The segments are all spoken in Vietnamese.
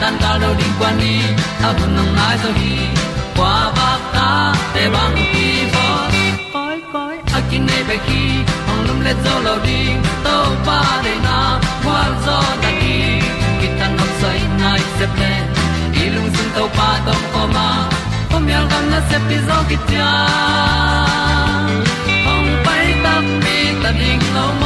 tan cao do đi qua đi, ta bu nang mai zo gi qua ba ta te bang ki bo koi koi a kin nei be ki ong lum le zo lo di to pa de na kwa zo ta ki ki tan nok sai nai se ple lung sun to pa tom ko ma. Pom yal gam na se pi zo ki tia ong pai ta mi ta ding lo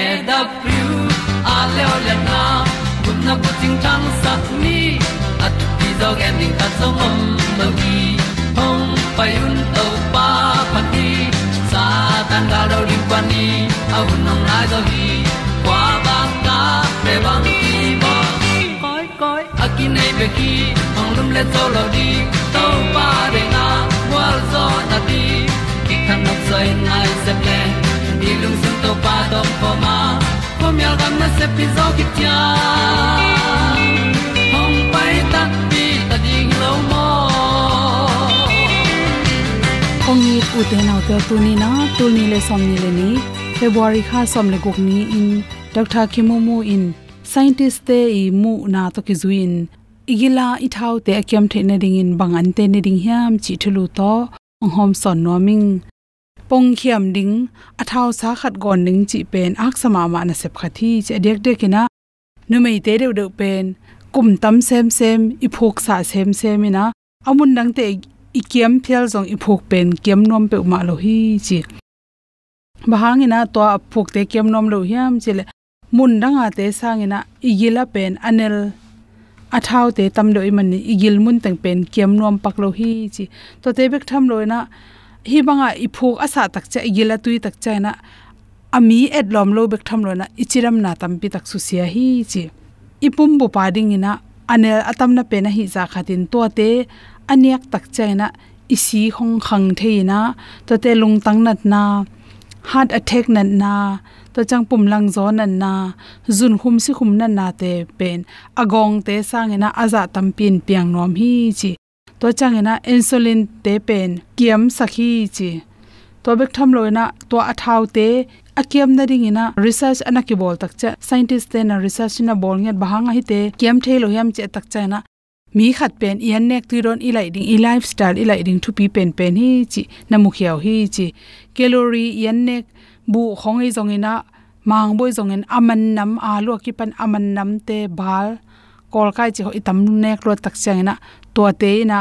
e da thru a le le na kun na ko ting tang sat ni at ti dog ending ta song om lo gi hong pai un to pa pa ti. Sa tan ga do ri pa ni. Au nong lai do gi kwa ba ta pe bang ki bo koi koi akin nei be ki ong lum le zo lo di to pa de na wa zo na ti. Ki kan nok sai nai se to pa to ko ma ko myal gam na se pi zo ki tia hom pai ta pi ta ding lo mo kong ni u te nau te tu ni na tu ni le som ni le ni february kha som le gok ni in dr kimumu in scientist te i mu na to ki zuin igila ithau te akyam the na ding in bang an te ne ding hiam chi thulu to hom son no ming pong khiam ding a thau sa khat gon ding chi pen ak sama ma na sep khathi che dek dek ina nu mei te de de pen kum tam sem sem i phok sa sem sem ina amun dang te i kiam phial zong i phok pen kiam nom pe ma lo hi chi bahangina to phok te kiam nom lo hiam chile mun danga te sangina igila pen anel athau te tam do iman ni igil mun tang pen kiam nom pak lo hi chi to te bek tham loina hi banga i phok asa tak cha igila tui tak cha na ami et lom lo bek tham loina ichiram na tam pi tak su sia hi chi ipum bu pa ding ina anel atam na pe na hi za khatin to te aniak tak chaina isi khong khang theina to te lung tang nat na heart attack nan na to chang pum lang zo nan na zun khum si khum nan na te pen agong te sang ina aza tam pin piang nom hi chi to chang ina insulin te pen kiam sakhi chi to bek tham loina to athau te akiam na ring ina research anaki bol tak cha scientist te na research na bol nget bahanga hi te kiam thelo yam che tak cha na. Mi khat pen, ian nek tu ron ilai ding i lifestyle ilai ding thu pi pen pen hi chi na mu khiao hi chi calorie ian nek, bu khong ei zong ina mang boi zong en aman nam a lu ki pan aman nam te bal kol kai chi ho itam nek lo tak chang na to te na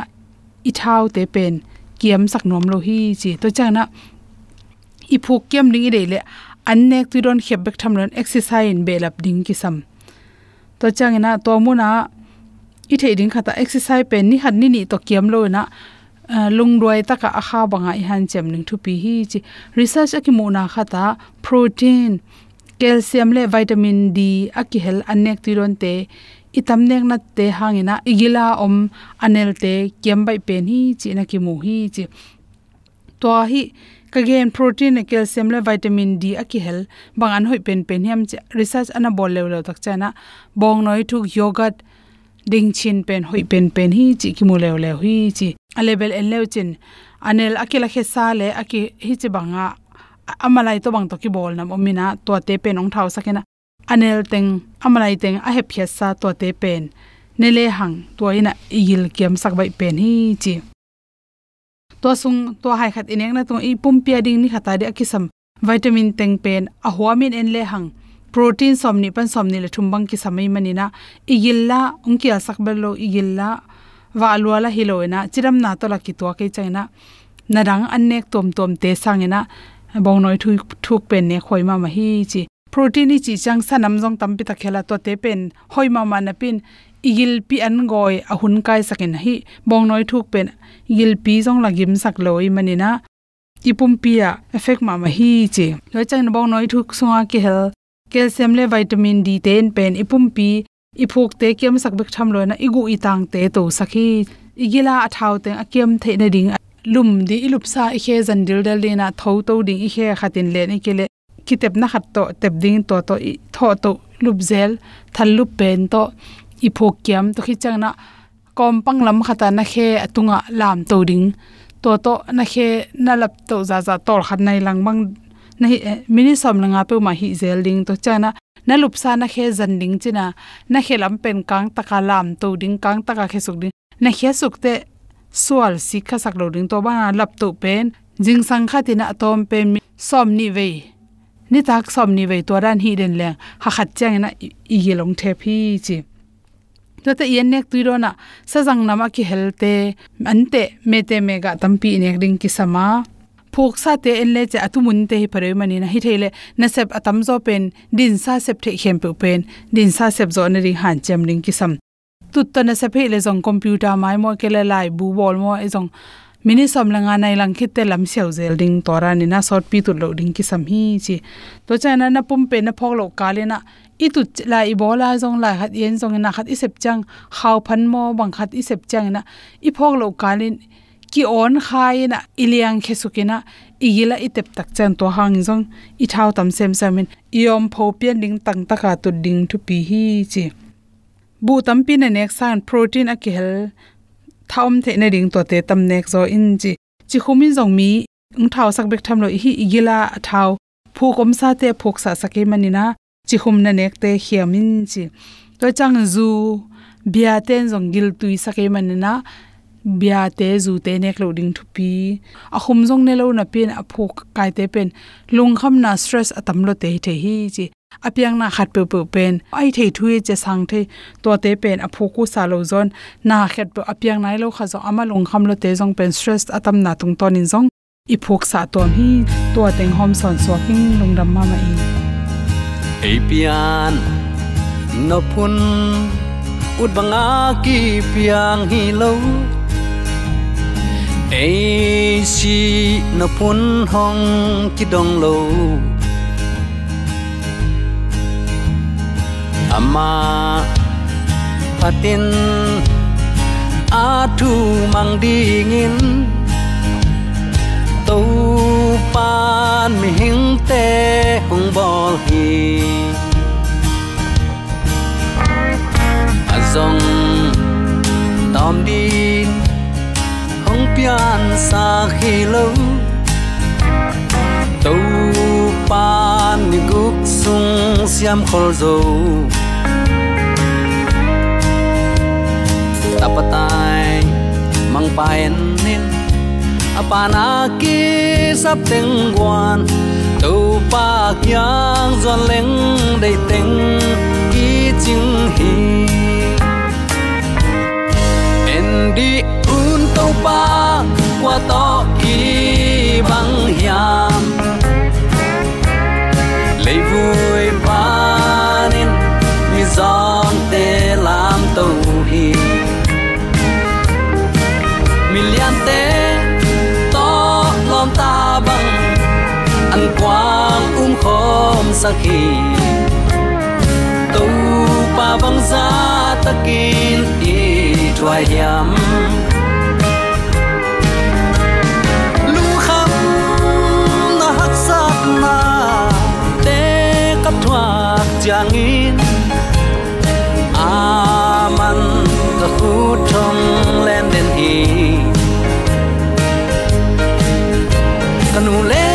i thau te pen, kiam sak nom lo hi chi. To chang na i phu kiam ning i de le, an nek tu don khep bek tham ron exercise in belap ding ki sam. To chang na to mu na i thei ding khata exercise pen ni han ni ni to kiam lo na eh, lung roi taka a kha banga i han chem ning thu pi hi chi. Research aki mu na khata, protein, calcium le vitamin d aki hel anek ti ron te i tamnek na te hangina igila om anel te kem bai pen hi, chi na ki mu hi, chi to hi. Kagen protein calcium le vitamin d aki hel. Bang an hoi pen pen hiam research ana bol le lo tak chana. Bong noi thuk yogurt, ding chin pen, hoi pen pen hi, chi ki mu le le hi, chi a level en le chin anel akila khe sa le aki hi chi banga amalai to bang to ki bol nam omina to te pen ong thau sakena anel teng, amalai teng a hep phia sa to te pen. Nele hang to ina igil kiam sak bai pen, hi chi. To sung to hai khat ineng na to i pum pia ding ni khata de akisam. Vitamin teng pen a huamin en le hang. Protein somni pan somni le thumbang ki samai manina. Igilla unki asak belo igilla wa alwala hiloina chiram na to la ki to ke chaina narang annek tom tom te sangena bong noi thu thuk pen ne khoi ma ma hi chi protein chi chang sanam jong tam pi ta khela to te pen, hoi ma ma na pin, igil pi an goi a hun kai sakin hi, bong noi thuk pen, igil pi jong la gim sak loi manina ipum pia effect ma ma hi chi. Lo chang bong noi thuk sunga ki hel, calcium le vitamin d ten pen, ipum pi iphuk te kem sak bek tham lo na, igu itang te to sakhi igila athau te akem the na ding, lum di ilup sa i khe zan dal dina thau to ding i khe khatin le ni kele kitep na khat to tep ding to to tho to lup zel thal lup pen to i phok kiam. To khi chang na kom pang lam khata na khe atunga lam to ding. To to na khe na lap to za za tor khat nai lang bang na hi eh, mini som langa pe ma hi zel ding. To chana na lup sa na khe zan ding china na khe lam pen kang taka lam to ding, kang taka khe suk ding. Na khe suk te sual sikha sak lo ding. To ba lap to pen, jing sang kha tina atom pen som ni ve ni tak som ni ve to ran hi den le. Ha khat chang na i yelong the phi chi. To ta yen nek tuiro na sa jang nama ki helte ante mete mega tampi nek ding ki sama. Phuk sa te en le cha atu te hi pare mani na hi thele na sep atam zo pen, din sa sep the khem pe pen, din sa sep zo na ri han chem ring ki sam. Tut ta na sep he le jong computer mai mo ke le lai, bu bol mo e jong mini som langa nai lang khit te lam seu zel ding tora ni na sort pi tu lo ding ki sam hi chi. To cha na na pum pe na phok lo ka le na. I tu la i bola jong la khat yen jong na khat i sep chang. Khaw phan mo bang khat i sep chang na i phok lo ka le ki on khai na iliang khesukina igila itep tak chan to hang jong i thau tam sem samin iom pho pian ding tang taka tu ding thu pi hi chi. Bu tam pin na nek san protein a kel thaum the na ring to te tam nek zo in chi chi khumin zong mi ung thau sak bek tham lo hi igila thau phu kom sa te phok sa sake manina chi khum na nek te hiamin chi to chang zu, bia ten zong gil tui sake manina bia te zu te nek lo ding thupi a khum zong ne lo na pen a phok kai te pen. Lung kham na stress atam lo te the hi chi apyang na khat pe pe pen. Ai thei thui che sang the. To te pen a phoku sa lo zon. Na khet pe apyang nai lo kha zo ama lung kham lo te jong pen stress atam na tung ton in jong i phok sa tom hi. To teng hom son so king lung dam ma ma i. Apian no phun, ut banga ki piang hi lo. Ai si nó phun hong ki dong lo. Ama patin atu mang dingin tu pan mi hing te hong bol hi azong tom din hong pian sa khi lâu. Tu pan ni guk sung siam khol zo tapatai mang paen nin apana ki sắp tiếng quan tu pa kyang zon leng dei teng ki ching hi. En di un to pa qua to ki bang hiam. Lấy vui pa nin mi gió. Quang um khom sakhi tu pa bang za takin i thua yam lu kham na hak sat na, te kap thua chang in aman ka khu thong len den hi. Kanu le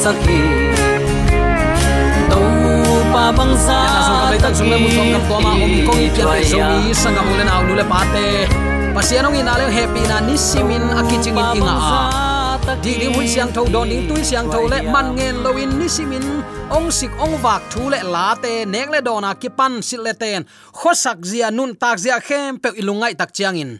sakhi. To pa bang sa so ka betak sung mu song kam to ma om kong i pia so mi sangam ulen aw nule pate pasianong in ale happy na nisimin akiching in inga a di lim hui siang tho don ning tui siang tho le man ngen loin nisimin ong sik ong wak thu le la te nek le dona ki pan sil le ten khosak zia nun tak zia khem pe ilungai tak chiang in.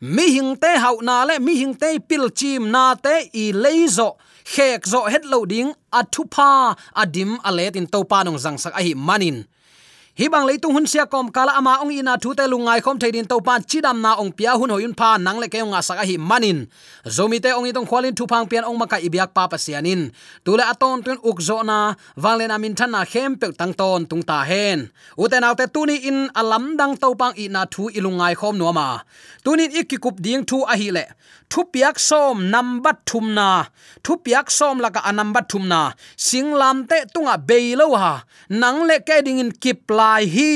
Mi hing te hau na le mi hing te pil chim na te i leizo khek zo het lo ding athupa adim alet in to pa nong jang sak a hi manin hi bang leitung hun sia kom, kala ama ong ina thu te lungai khom theidin to pan chidam na ong pia hun hoyun pha, nang le keong saka hi manin. Zomi te ong itong khwalin thu phang pian ong maka ibyak pa pa sianin tule aton tun uk zo na wanglen amin than na khem pe tang ton tung ta hen. Uten autte tuni in alam dang to pang ina thu ilungai khom no ma tunin ikikup ding thu a hi le. Thu piak som number thum na. Thu piak som laka anamba thum na. Singlam te tunga beilo ha. Nang le ke ding in kip lai hi.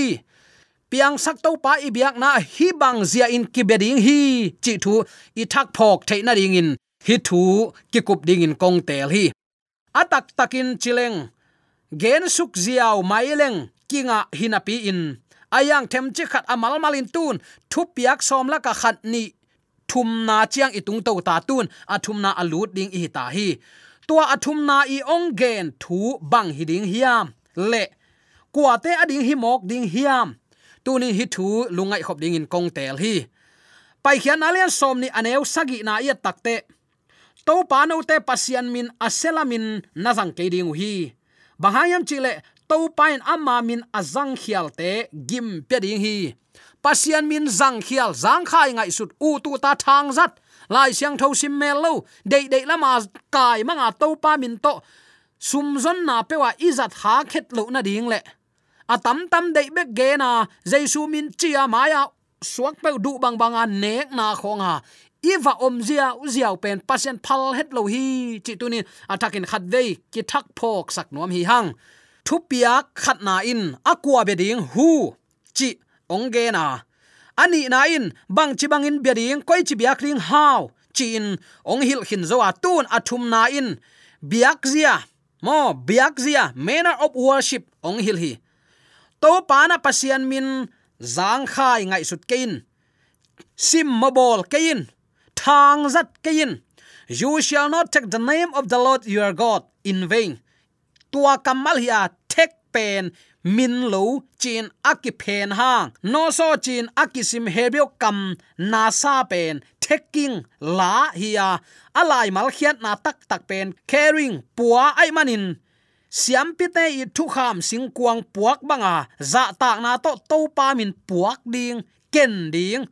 Piang sak to pa i biak na hi bang zia in kibeding hi. Chi thu i thak phok theina ring in. Hi thu ki kup ding in kong tel hi. Atak takin chileng. Gen suk ziaw maileng kinga hinapi in. Ayang them chi khat amal malin tun. Thu piak som la ka khat ni. Thum na chiang itung to ta tun. Athum na alut ding i ta hi. Tua athum na i ong gen thu bang hiding hiam. Le kuate ading hi mok ding hiam tuni hi thu lungai khop ding in kong tel hi. Pai khian alian som ni aneu sagi na ya takte to pa no te pasian min aselamin nazang ke ding hi. Bahayam chile to pain amma min azang khial te gim pe ding hi. Pasian min zang khial zang khai ngai sut u tu ta thang zat. Lai siang tho sim mel lo, dei dei lama kai manga to pa min to. Sum zon na pewa izat ha khet lo na ding le atam tam dei bek ge na jaisu min chia à, maya suak à. pe du bang bang a à, nek na khong ha iwa om zia uziaw pen pasien phal het lo hi chi tunin atakin khat dei ki thak phok sak nom hi hang thu pia khat na in akwa be ding hu chi ong ge na ani na in, bang chi bang in be ding koi chi biak ring haw in ong hil khin zo atun athum na in. Biak zia, mo, biak zia, manner of worship ong hil hi to pana pasian min zang khai ngai sut kein. Sim mobile kein. Thang zat kein. You shall not take the name of the lord your god in vain. Tua kamal hiya tek pen min lo chin aki pen hang. No so chin aki sim hebio kam na sa pen taking la hiya alai mal khiat na tak tak pen caring puwa ai manin siam pite i thu kham sing kuang puak banga, za tak na to to pa min puak ding, ken ding.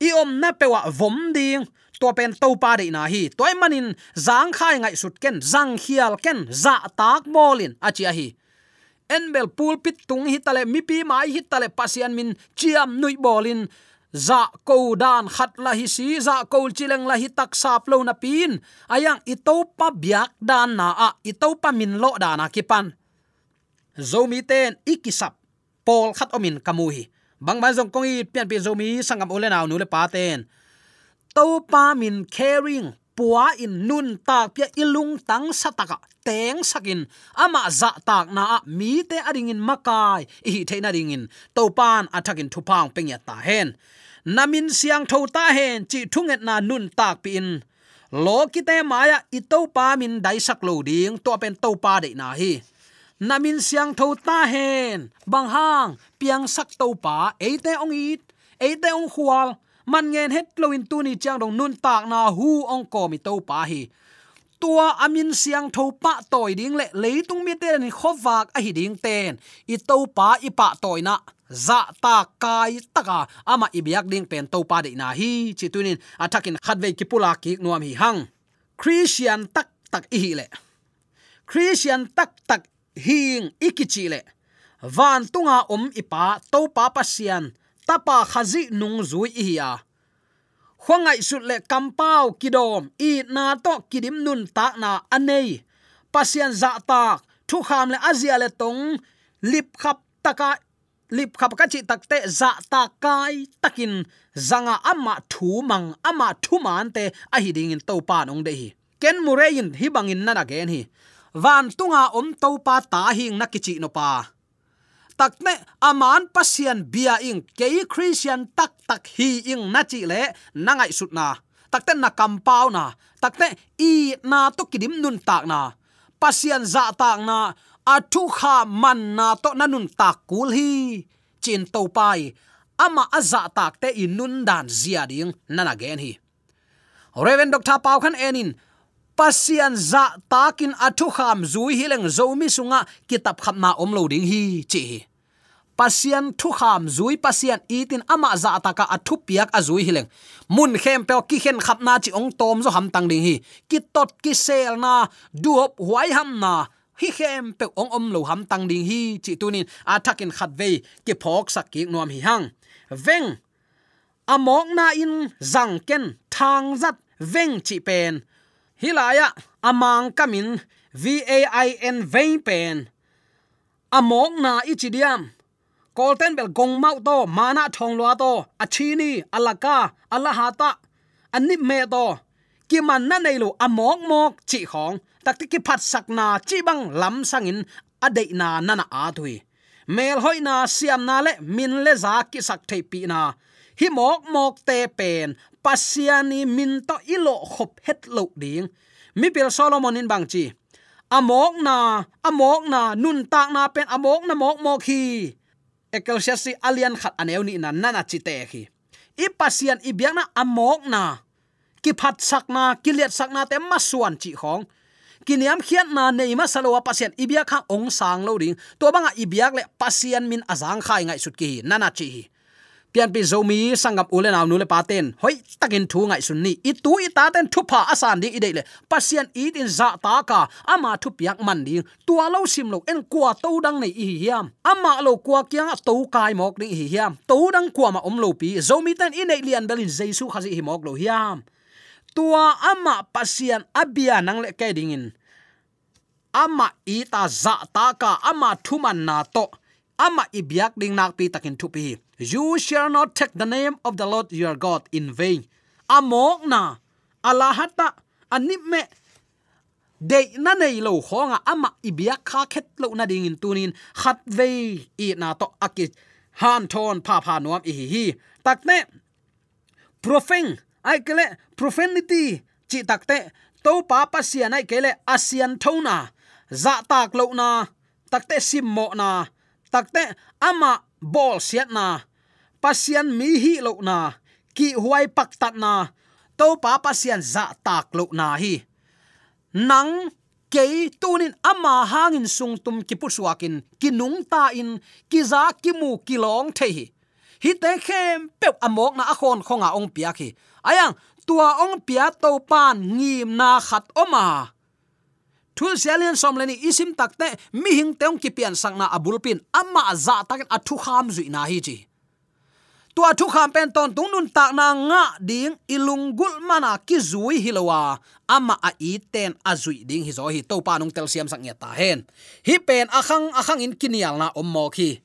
I om na pewa vom ding, to pen to pa de na hi. Toy manin, zang khai ngai sut ken, zang hial ken, za tak molin achia hi. Enbel pulpit tung hi tale, mi pi mai hi tale pasian min, chiam nui bolin za ko dan khat la hi si za dạ ko chileng la hi tak sap lo na pin. Ayang ito pa biak dan na a ito pa min lo da na kipan zomi ten ikisap pol khat omin kamuhi bang ma jong kong i pian pi zomi sangam ole naw nu le pa ten to pa min caring puwa in nun tak pia ilung tang sataka teng sakin ama za tak na mi te ading in makai. I the na ding in to pan athakin thupang pengya ta hen. Namin siang tho ta hen, chi thunget na nun tak pi in. Lo ki te maya i to pa min dai sak lo ding to pen to pa de na hi. Namin siang tho ta hen, bang hang, piang sak to pa eite ong it eite ong khwal man ngen het loin tu ni chang dong nun tak na hu ong ko mi to pa hi. Tua amin siang tho pa toy ding le leitung mi te ni khowak a hi ding ten. I to pa i pa toy na. Za ta kai taka. Ama ibyak ding pen to pa de na hi. Chi tunin athakin khatve ki pula ki nuam hi hang. Christian tak tak i hi le. Christian tak tak hing ikichi le. Van tunga om ipa to pa pasian tapa khazi nung zui hi ya. Khwangai sut le kampau kidom, i na to kidim nun ta na anei. Pasian za tak thu kham le azia le tong, lip khap taka, lip khap ka chi takte za ta kai takin. Zanga ama thu mang, ama thu man te a hi ding in to pa nong de hi. Ken murein hi bangin na na gen hi. Van tunga om to pa ta hing na kichi no pa takne aman pasian bia ing ke christian tak tak hi ing na chi le, nangai sut na. Takte na kampau na. Takte i na to kidim nun tak na. Pasian za tak na athu kha man na to nanun tak kul hi. Chin to pai, ama aza tak te inun dan zia ding, nana gen hi. Reven doctor pau khan enin pasian za takin athu kham zui hileng zomi sunga kitab khamna omlo ding hi, chi pasian thu kham zui, pasian itin ama za taka athu piak azui hileng mun khem pe ki khen khapna chi ong tom zo ham tang ding hi. Ki tot, ki sel na, duop huai ham na, hi khem pe ong om lo ham tang ding hi, chi tunin athakin khat ve, ki phok sak ki nom hi hang. Veng, amok na in zang ken thang zat veng chi pen hilaya amang kamin v a i n vein pen. Amok na ichidiam kolten bel gong mau to, mana thong lo to achini alaka alahata anni me to. Ki man na nei lo amok mok chi khong takti ki phat sakna chi bang lam sangin adei na nana a thui mel hoi na siam na le, min le za ki sak thei pi na hi mok mok te pen, pasiani min to ilo khop het lo ding. Mi pil solomon in bang chi amok na amok na, nun tak na pen amok na mok mok hi. Ecclesiastes alian khat aneu ni na nana chi te khi i pasian, i biang na amok na. Ki phat sak na, ki liet sak na te ma suan chi khong. Kiniam khiat na neima salowa pasien ibia kha ong sang lo ding. To banga ibiak le, pasian min azang khai ngai sut ki nana chi hi pian pi zomi sangam ule naw nule paten hoi takin thu ngai Sunni, i tu i ta ten thu pha asan di ide pasien pasian i din za ta ka. Ama thu piak man di tua lo sim lo en kwa to dang nei hi hiam. Ama lo kwa kyang to kai mok ding hi hiam. To dang kwa ma om lo pi. Zomi ten i nei lian belin jesu khazi hi mok lo hiam. Tua ama pasian abia nang le ke dingin ama i ta za ta ka. Ama thuman na to ama ibyak ding nak pi takin thu pi you shall not take the name of the lord your god in vain. Amok na. Alahata anip me. De na nei lo khonga ama ibyak kha khet lo na ding in tunin. Khat ve i na to akit. Han thon pha pha nuam i hi takne profeng ai kele profanity. Chi takte to pa pa sian ai kele asian thona za tak lo na. Takte sim mo na takte, ama bol siat na. Pasian mi hi lo na. Ki huai pak tat na. To pa pasian za tak lo na hi. Nang ke tunin ama hangin sung tum ki pu suakin, ki nung ta in, ki za ki mu ki long the hi. Hi te khem pe amok na akhon khonga ong pia khi ayang, tua ong pia to pan ngim na khat oma thul sialian som leni isim takte mi hing teong ki pian sang na amma za takin athu kham zui na hi chi. Tua athu kham pen ton tung nun tak na nga ding ilung gul mana ki zui hilowa amma a i ten a zui ding hi zo hi. To pa nong tel siam sang ta hen. Hi pen akhang akhang in kinial na om mo khi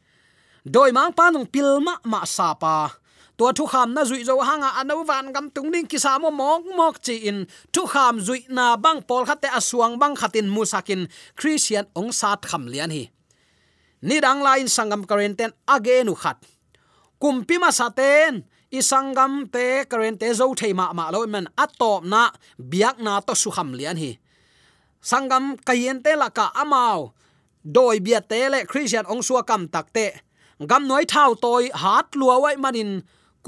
doi mang pa nong pilma ma sa pa tua thu kham na zui zo hanga anu van gam tung ding kisa mo mok mok chi in. Thu kham zui na bang pol khate asuang bang khatin musakin christian ong sat kham lian hi. Ni dang lain sangam karenten agenu khat kumpi ma saten isangam te karente zo theima ma lo men. Atop na, biak na to su kham lian hi. Sangam kayen te la ka amao doi bia te le christian ong suwa kam takte gam noi thau toy hat lua manin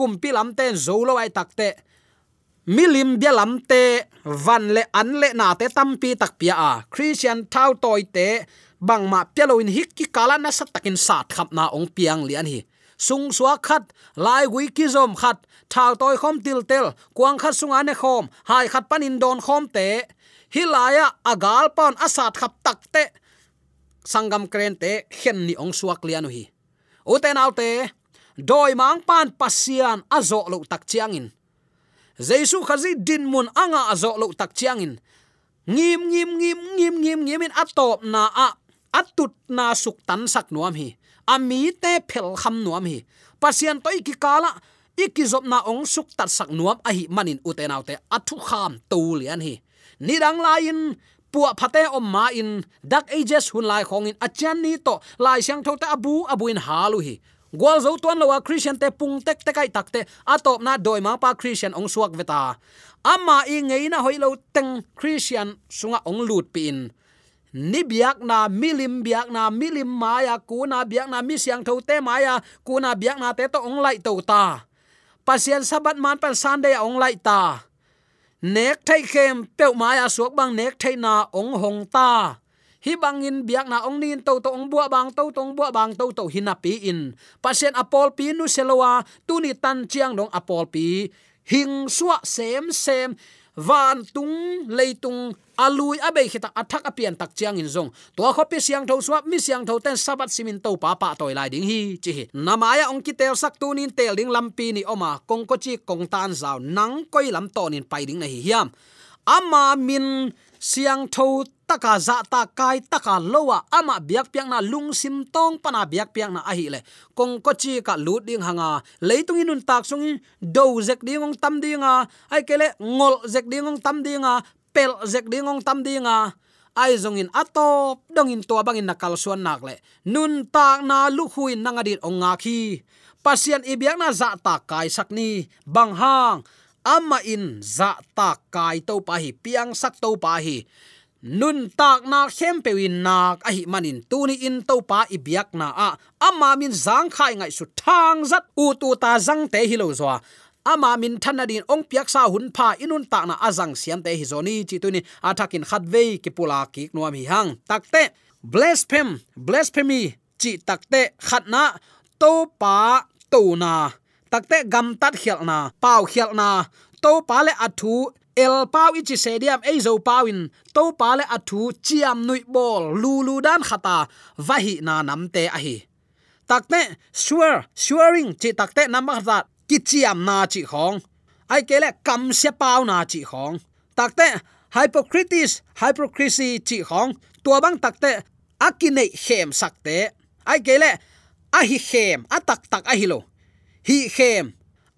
manin kumpi lamten zolo ai takte milim bia lamte van le an le na te tampi tak pia a. Christian thau toy te, bang ma peloin hik ki kala na sat takin sat khap na ong piang lian hi. Sung suwa khat, lai gui ki zom khat, thau toy khom til tel, kuang khat sung ane khom, hai khat panin don khom te. Hilaya agal pon asat khap tak te. Sangam kren te, khen ni ong suak lianu hi. Uten autte doi mang pan pasian azo lo tak chiangin. Jesu khazi din mun anga azo lo tak chiangin. Ngim ngim ngim ngim ngim ngim in atop na a atut na suk tan sak nuam hi. Ami te phel kham nuam hi. Pasian toi ki kala ikizop na ong suk tat sak nuam a hi manin utenaute athu kham tu lian hi. Nidang lain pua phate om ma in, dak ages hun lai khong in achan ni to lai siang thote abu abu in halu hi gwal zo tuan lawa christian te pung tek te kai takte atop na doi ma pa christian ong suak veta. Ama i ngei na hoilo teng christian sunga ong lut pin ni biak na milim biak na milim maya ku na biak na mi siang tho te maya ku na biak na te to ong lai to ta. Pasien sabat man pan sunday ong lai ta. Nek thai khem pe maya suak bang nek thai na ong hong ta hi bangin biak na ong nin to to ong bua bang to tong bua bang to to hinapi in. Pasien apol pi nu selowa, tu ni tan chiang dong apol pi. Hing suwa sem sem, van tung leitung alui abe khita athak apian tak chiang in zong. To kho pi siang tho swap mi siang tho ten sabat simin to pa pa toy lai ding hi. Chi hi. Namaya ong ki tel sak tu nin tel ding lampi ni oma, kong ko chi kong tan zaw nang koi lam to nin pai ding na hi hiam. Ama min siang tho taka za ta kai taka lowa, ama biak piang na lung sim tong pana biak piang na ahi le. Kong ko chi ka lut ding hanga, leitung inun tak sung do zek ding ong tam dinga ai kele ngol zek ding ong tam dinga pel zek ding ong tam dinga ai zong in ato dong in to bangin nakal suan nak le. Nun tak na lu huin nangadit ong nga khi. Pasian ibyak na za ta kai sakni bang hang. Ama in za ta kai to pa hi, piang sak to pa hi nun tak na khem pewin nak, a hi manin tuni in to pa ibyak na a. Ama min zang khai ngai su thang zat u tu ta zang te hi lo zo ama min thanadin ong piak sa hun pha inun ta na azang siam te hi zoni chi tuni athakin khatve ki pula ki nuam hi hang. Takte blasphemy blasphemy, chi takte khatna to pa to na. Takte gam tat khial na, pau khial na, to pa le athu el pau ichi sediam ei zo pawin. To pa le athu chiam nui bol lulu dan khata, vahi na namte a hi. Takte sure swearing chi takte namak za ki chiam na chi khong. Ai kele kam se pau na chi khong. Takte hypocrites, hypocrisy chi khong. Tua bang takte akine khem sakte ai kele a hi khem atak tak a hi lo. Hi khem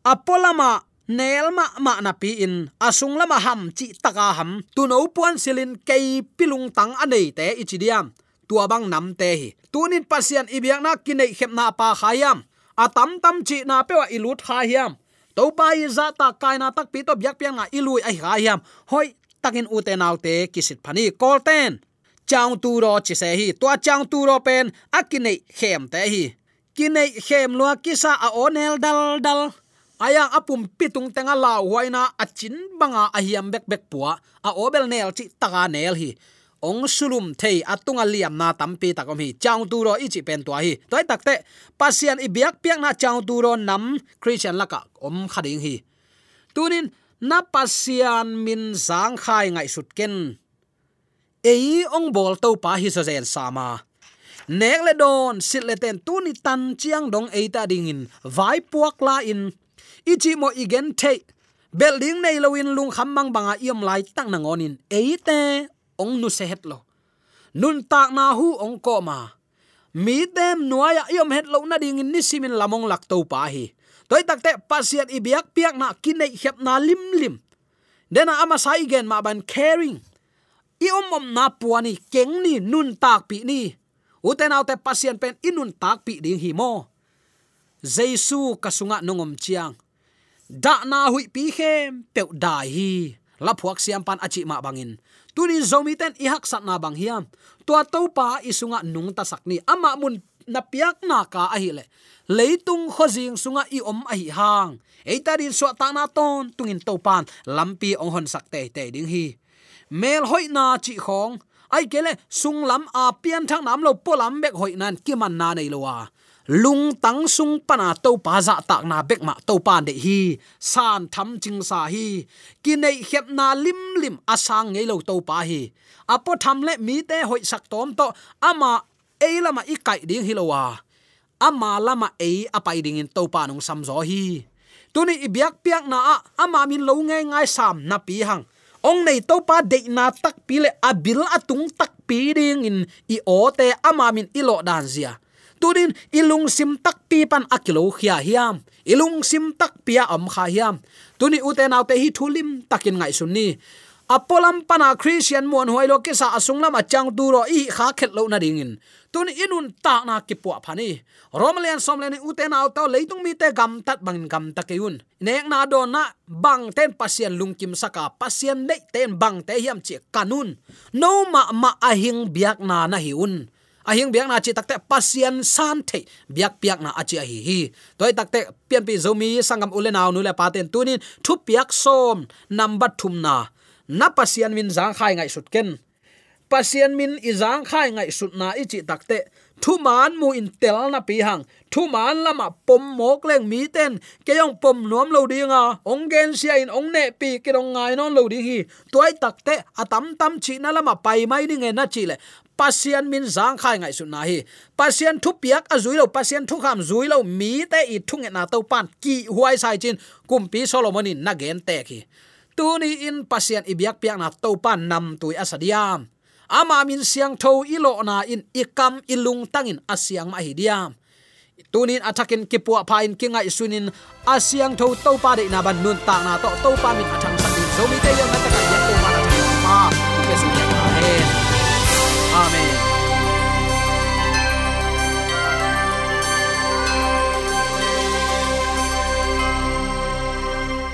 apolama nel ma na pi in. Asung lama ham chi taka ham. Tu no puan silin kei pilung tang anei te ichidiam tua bang nam te hi. Tunin pasian ibyak na kinai khep na pa khayam atam tam chi na pewa ilut kha hiam to pa i za ta kai na tak pi to byak piang na ilui ai kha hiam hoi, takin uten te kisit phani kolten chang tu ro chi se hi. Tua chang tu ro pen akine khem te hi. Kinai khem lua kisa a onel dal dal aya apum pitung tenga lau huaina achin banga ahiam bek bek puwa a obel nel chi taga nel hi. Ong sulum thei atunga liam na tampi takom hi. Chang tu ro ichi pen tua hi. Toy takte pasian i biak piak na chang tu ro nam christian laka om khading hi. Tunin, na pasian min zang khai ngai sut ken. Ei ong bol to pa hi so zen sama nek le don, sit le ten tu ni tan chiang dong ei ta ding in. Vai puak la in ichi mo igen te building nei loin lung kham mang banga iam lai tang nang ngonin. Eite ong nu se het lo. Nun tak na hu ong ko ma. Mi tem nuaya iom het lo na ding ni simin lamong lak to pa hi. Toy takte pasiat ibiak piak na kinai khep na lim lim. Dena ama sai gen ma ban caring. I om om na puani keng ni nun tak pi ni. Uten autte pasien pen inun tak pi ding hi mo. Jesu kasunga nongom chiang da na hui pi khem pe dai hi. La phuak siam pan achi ma bangin. Tuni zomi ten i hak sat na bang hiam. To to pa isunga nung ta sakni ama mun na piak na ka a hi le. Leitung khojing sunga i om a hi hang. Eita din so ta na ton, tungin to pan. Lampi ong hon sak te te ding hi. Mel hoi na chi khong. Ai kele sung lam a pian thang nam lo po lam bek hoi nan ki man na nei lo wa lung tang sung pana to pa za tak na bek ma to pan de hi. San tham ching sa hi. Ki nei khep na lim lim asang ngei lo to pa hi. Apo tham le mi te hoi sak tom to ama eilama i kai ding hilowa ama lama ei apai ding in to pa nong sam zo hi. Tuni ibyak piak na ama min lo nge ngai sam na pi hang. Ong nei to pa de na tak pi le abil atung tak pi ding in i o te ama min ilo dan zia tunin ilung sim tak pi pan akilo khia hiam. Ilung sim tak pia am kha hiam. Tuni uten autte hi thulim takin ngai sunni apolam pana christian mon hoilo ke sa asung lama chang duro i kha khet lo na dingin tun inun ta na ki pu phani romlian somlen uten auto leitung mi te gam tat bang gam takeyun nek na do na bang ten pasien lungkim saka pasien nei ten bang te hiam che kanun. No ma ma ahing biak na na hiun ahing biak na chi takte pasian san the. Biak piak na achi hi hi. Toy takte pian pi zomi sangam ulenaw nu le paten tunin. Thu piak som. Number thum na. Na pasian min zang khai ngai sut ken. Pasian min izang khai ngai sut na ichi takte thu man mu in tel na pi hang. Thu man lama pom mok leng mi ten. Ke yong pom nuam lo dinga ong gen sia in ong ne pi ke dong ngai non lo ding hi. Toy takte atam tam chi na lama pai mai ni nge na chi le pasian min zang khai ngai su na hi. Pasian thu piak a zui lo pasian thu kham zui lo, mi te i thung na to pan ki huai sai chin kum pi solomon in na gen te ki tu ni in pasian biak piak na to pan nam tui asadiam ama min siang tho ilo na in ikam ilung tangin asiang ma hidiam tunin atakin kipua pa kinga isunin asiang tho to pa de na ban nun ta na to to pa min athang san din. Mi te yang na ta